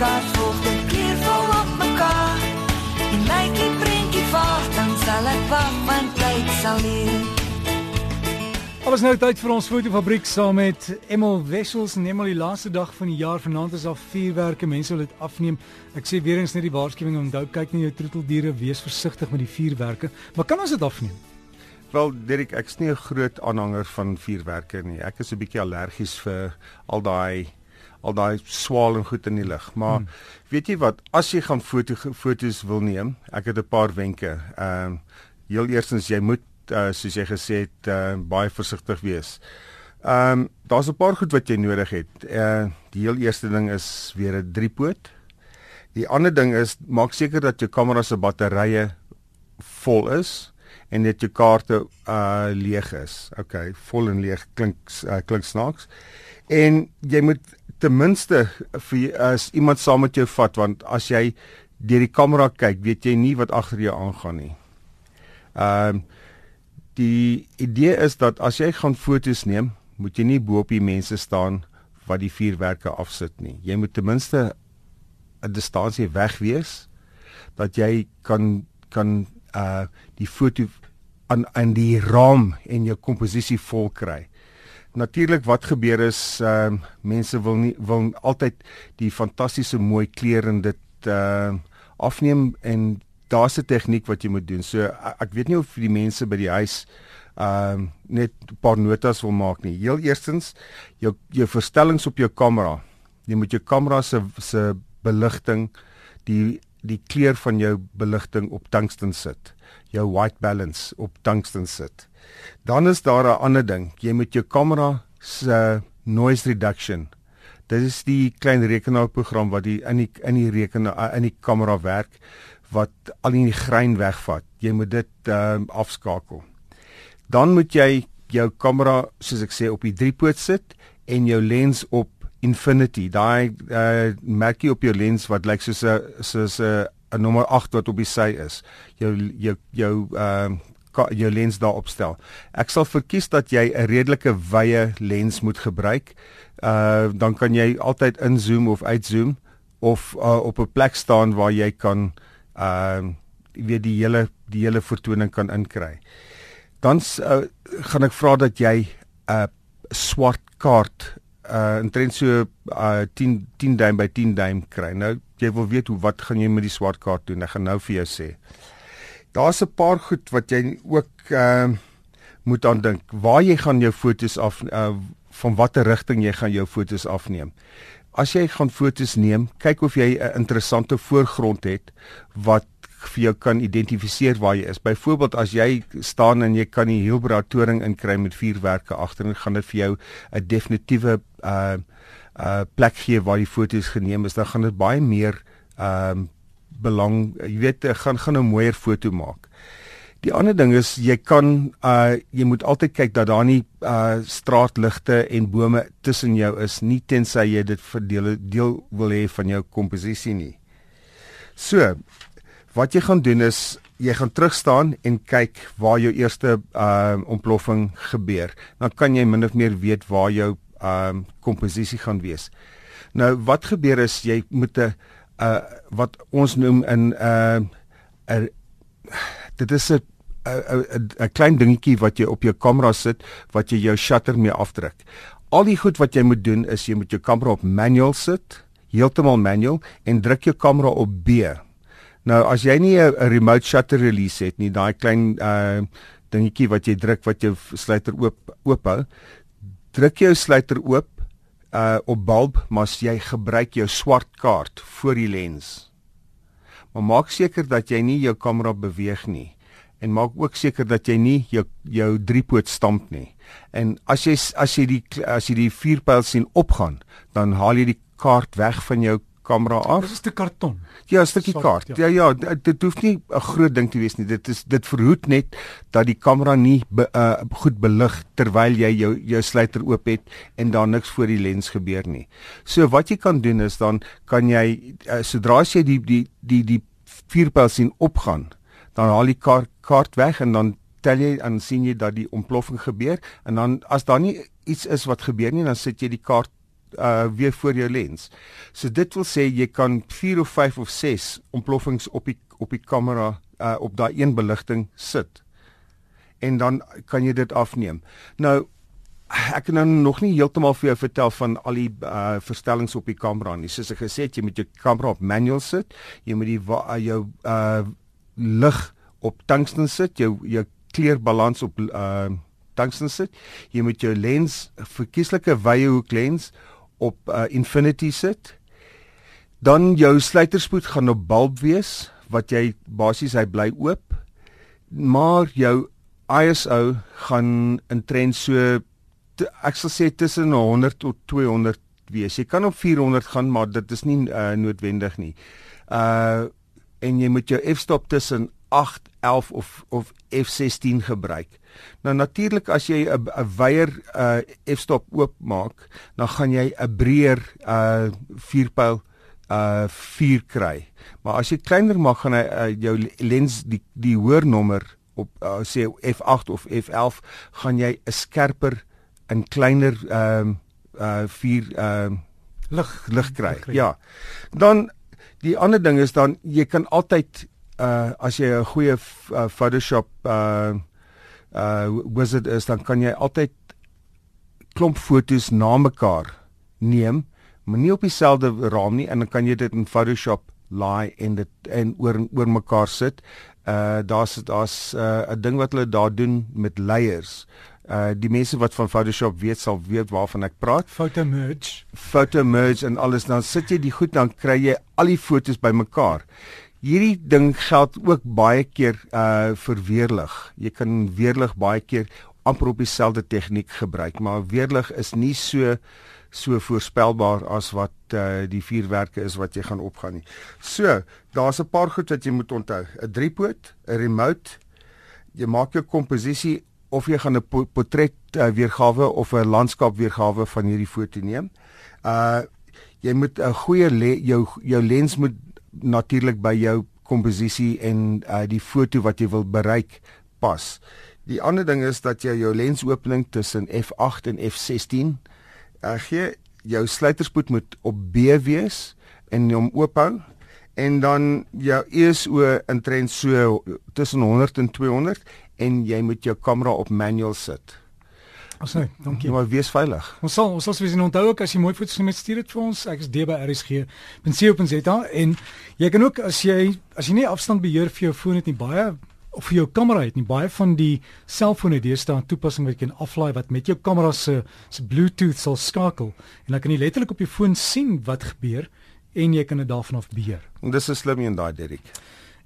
kaart volg dit kleurvol op mekaar. En lyk die prentjie vaag dan sal ek wag want tyd sal leer. Alles nou tyd vir ons fotofabriek saam met Emel Wessels en Emel die laaste dag van die jaar vanaand is al vuurwerke mense wil dit afneem. Ek sê weer eens net die waarskuwing onthou kyk na jou troeteldiere wees versigtig met die vuurwerke. Maar kan ons dit afneem? Wel Dirk, ek's nie 'n groot aanhanger van vuurwerke nie. Ek is 'n bietjie allergies vir al daai al daai swaal en goed in die lug. Maar hmm. weet jy wat, as jy gaan foto fotos wil neem, ek het 'n paar wenke. Ehm uh, heel eerstens jy moet uh, soos jy gesê het uh, baie versigtig wees. Ehm um, daar's 'n paar goed wat jy nodig het. Uh die heel eerste ding is weer 'n driepoot. Die ander ding is maak seker dat jou kamera se batterye vol is en dat jou kaarte uh leeg is. Okay, vol en leeg klink uh, klink snaaks. En jy moet ten minste vir as iemand saam met jou vat want as jy deur die kamera kyk, weet jy nie wat agter jou aangaan nie. Ehm uh, die idee is dat as jy gaan fotos neem, moet jy nie bo op die mense staan wat die vuurwerke afsit nie. Jy moet ten minste 'n distansie weg wees dat jy kan kan uh die foto aan aan die raam en jou komposisie vol kry. Natuurlik wat gebeur is ehm uh, mense wil nie wil altyd die fantastiese mooi kleure in dit uh afneem en daar's 'n tegniek wat jy moet doen. So ek weet nie of die mense by die huis ehm uh, net 'n paar notas wil maak nie. Heel eerstens jou jou verstellings op jou kamera. Jy moet jou kamera se se beligting die die kleur van jou beligting op tungsten sit. Jou white balance op tungsten sit. Dan is daar 'n ander ding. Jy moet jou kamera se noise reduction Dit is die klein rekenaarprogram wat die in die in die rekenaar in die kamera werk wat al die grein wegvat. Jy moet dit ehm uh, afskakel. Dan moet jy jou kamera soos ek sê op die driepoot sit en jou lens op infinity. Daai uh, merkie op jou lens wat lyk soos 'n soos 'n 'n nommer 8 wat op die sy is. Jou jou jou ehm uh, jou lens daarop stel. Ek sal verkies dat jy 'n redelike wye lens moet gebruik. Uh dan kan jy altyd inzoom of uitzoom of uh, op 'n plek staan waar jy kan uh, weet die hele die hele vertoning kan inkry. Dan uh, gaan ek vra dat jy 'n uh, swart kaart uh intrent so uh 10 10 duim by 10 duim kry. Nou jy wil weet hoe wat gaan jy met die swart kaart doen? Ek gaan nou vir jou sê. Daar's 'n paar goed wat jy ook uh moet aan dink. Waar jy gaan jou fotos af uh van watter rigting jy gaan jou fotos afneem. As jy gaan fotos neem, kyk of jy 'n interessante voorgrond het wat vir jou kan identifiseer waar jy is. Byvoorbeeld as jy staan en jy kan die Hilbra toring inkry met vuurwerke agter, dan gaan dit vir jou 'n definitiewe uh uh plek gee waar die foto's geneem is. Dan gaan dit baie meer ehm uh, belang, jy weet, gaan gaan 'n mooier foto maak. Die ander ding is jy kan uh jy moet altyd kyk dat daar nie uh straatligte en bome tussen jou is nie tensy jy dit verdeel deel wil hê van jou komposisie nie. So, wat jy gaan doen is jy gaan terug staan en kyk waar jou eerste uh ontploffing gebeur. Dan kan jy min of meer weet waar jou um uh, komposisie gaan wees. Nou wat gebeur is jy moet 'n uh wat ons noem in uh 'n dit is 'n 'n 'n klein dingetjie wat jy op jou kamera sit wat jy jou shutter mee afdruk. Al die goed wat jy moet doen is jy moet jou kamera op manual sit, heeltemal manual en druk jou kamera op B. Nou as jy nie 'n remote shutter release het nie, daai klein uh dingetjie wat jy druk wat jou sluiter oop oophou, druk jou sluiter oop uh op bulb, maar jy gebruik jou swart kaart voor die lens. Maar maak seker dat jy nie jou kamera beweeg nie en maak ook seker dat jy nie jou jou driepoot stamp nie. En as jy as jy die as jy die vuurpyl sien opgaan, dan haal jy die kaart weg van jou kamera af. Dis 'n stuk karton. Ja, 'n stukkie kaart. Ja ja, dit, dit hoef nie 'n groot ding te wees nie. Dit is dit verhoed net dat die kamera nie be, uh, goed belig terwyl jy jou jou sluiter oop het en daar niks voor die lens gebeur nie. So wat jy kan doen is dan kan jy uh, sodra jy die die die die vuurpyl sien opgaan, dan haal jy kaart kaart weg en dan tel jy en sien jy dat die ontploffing gebeur en dan as daar nie iets is wat gebeur nie dan sit jy die kaart uh weer voor jou lens. So dit wil sê jy kan 4 of 5 of 6 ontploffings op die op die kamera uh op daai een beligting sit. En dan kan jy dit afneem. Nou ek kan nou nog nie heeltemal vir jou vertel van al die uh verstellings op die kamera nie. Soos ek gesê het, jy moet jou kamera op manual sit. Jy moet die uh, jou uh lig op tungsten sit, jou jou kleurbalans op uh tungsten sit. Jy moet jou lens, verkieslike wye hoek lens op uh infinity sit. Dan jou sluiterspoed gaan op bulb wees wat jy basies hy bly oop. Maar jou ISO gaan in trend so ek sal sê tussen 100 tot 200 wees. Jy kan op 400 gaan, maar dit is nie uh, noodwendig nie. Uh en jy moet jou f-stop tussen 8, 11 of of f16 gebruik. Nou natuurlik as jy 'n 'n wyeer uh f-stop oopmaak, dan gaan jy 'n breër uh vuurpyl uh 4 kry. Maar as jy kleiner maak, gaan hy uh, jou lens die die hoër nommer op uh, sê f8 of f11 gaan jy 'n skerper in kleiner ehm uh, uh vier ehm uh, lig lig kry. Ja. Dan die ander ding is dan jy kan altyd uh as jy 'n goeie uh, Photoshop uh uh wizard is dan kan jy altyd klomp fotos na mekaar neem, maar nie op dieselfde raam nie en dan kan jy dit in Photoshop laai en dit en oor oor mekaar sit. Uh daar's daar's 'n uh, ding wat hulle daar doen met layers uh die mense wat van Photoshop weet sal weet waarvan ek praat. Photo merge. Photo merge en alles dan sit jy die goed dan kry jy al die fotos bymekaar. Hierdie ding geld ook baie keer uh vir weerlig. Jy kan weerlig baie keer amper op dieselfde tegniek gebruik, maar weerlig is nie so so voorspelbaar as wat uh die vuurwerke is wat jy gaan opgaan nie. So, daar's 'n paar goed wat jy moet onthou. 'n Driepoot, 'n remote. Jy maak jou komposisie of jy gaan 'n portret uh, weergawe of 'n landskap weergawe van hierdie foto neem. Uh jy moet 'n goeie jou jou lens moet natuurlik by jou komposisie en uh die foto wat jy wil bereik pas. Die ander ding is dat jy jou lensopening tussen f8 en f16 uh gee jou sluiterspoed moet op B wees en hom oophou en dan jou ISO in trend so tussen 100 en 200 en jy moet jou kamera op manual sit. Asai, dankie. Maar wees veilig. Ons sal ons sal swees en onthou ook as jy mooi foto's met stuur dit vir ons. Ek is dby.rsg.co.za en jy kan ook as jy as jy nie afstand beheer vir jou foon het nie baie of vir jou kamera het nie baie van die selfone deesdae 'n toepassing wat jy kan aflaai wat met jou kamera se se Bluetooth sal skakel en dan kan jy letterlik op jou foon sien wat gebeur en jy kan dit daarvan af beheer. En dis 'n slim een daai Derek.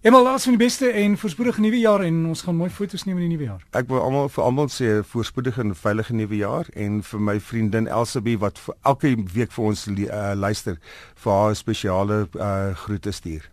Emma laat van die beste en voorspoedige nuwe jaar en ons gaan mooi foto's neem in die nuwe jaar. Ek wil almal vir almal sê voorspoedige en veilige nuwe jaar en vir my vriendin Elsabie wat elke week vir ons uh, luister vir haar spesiale uh, groete stuur.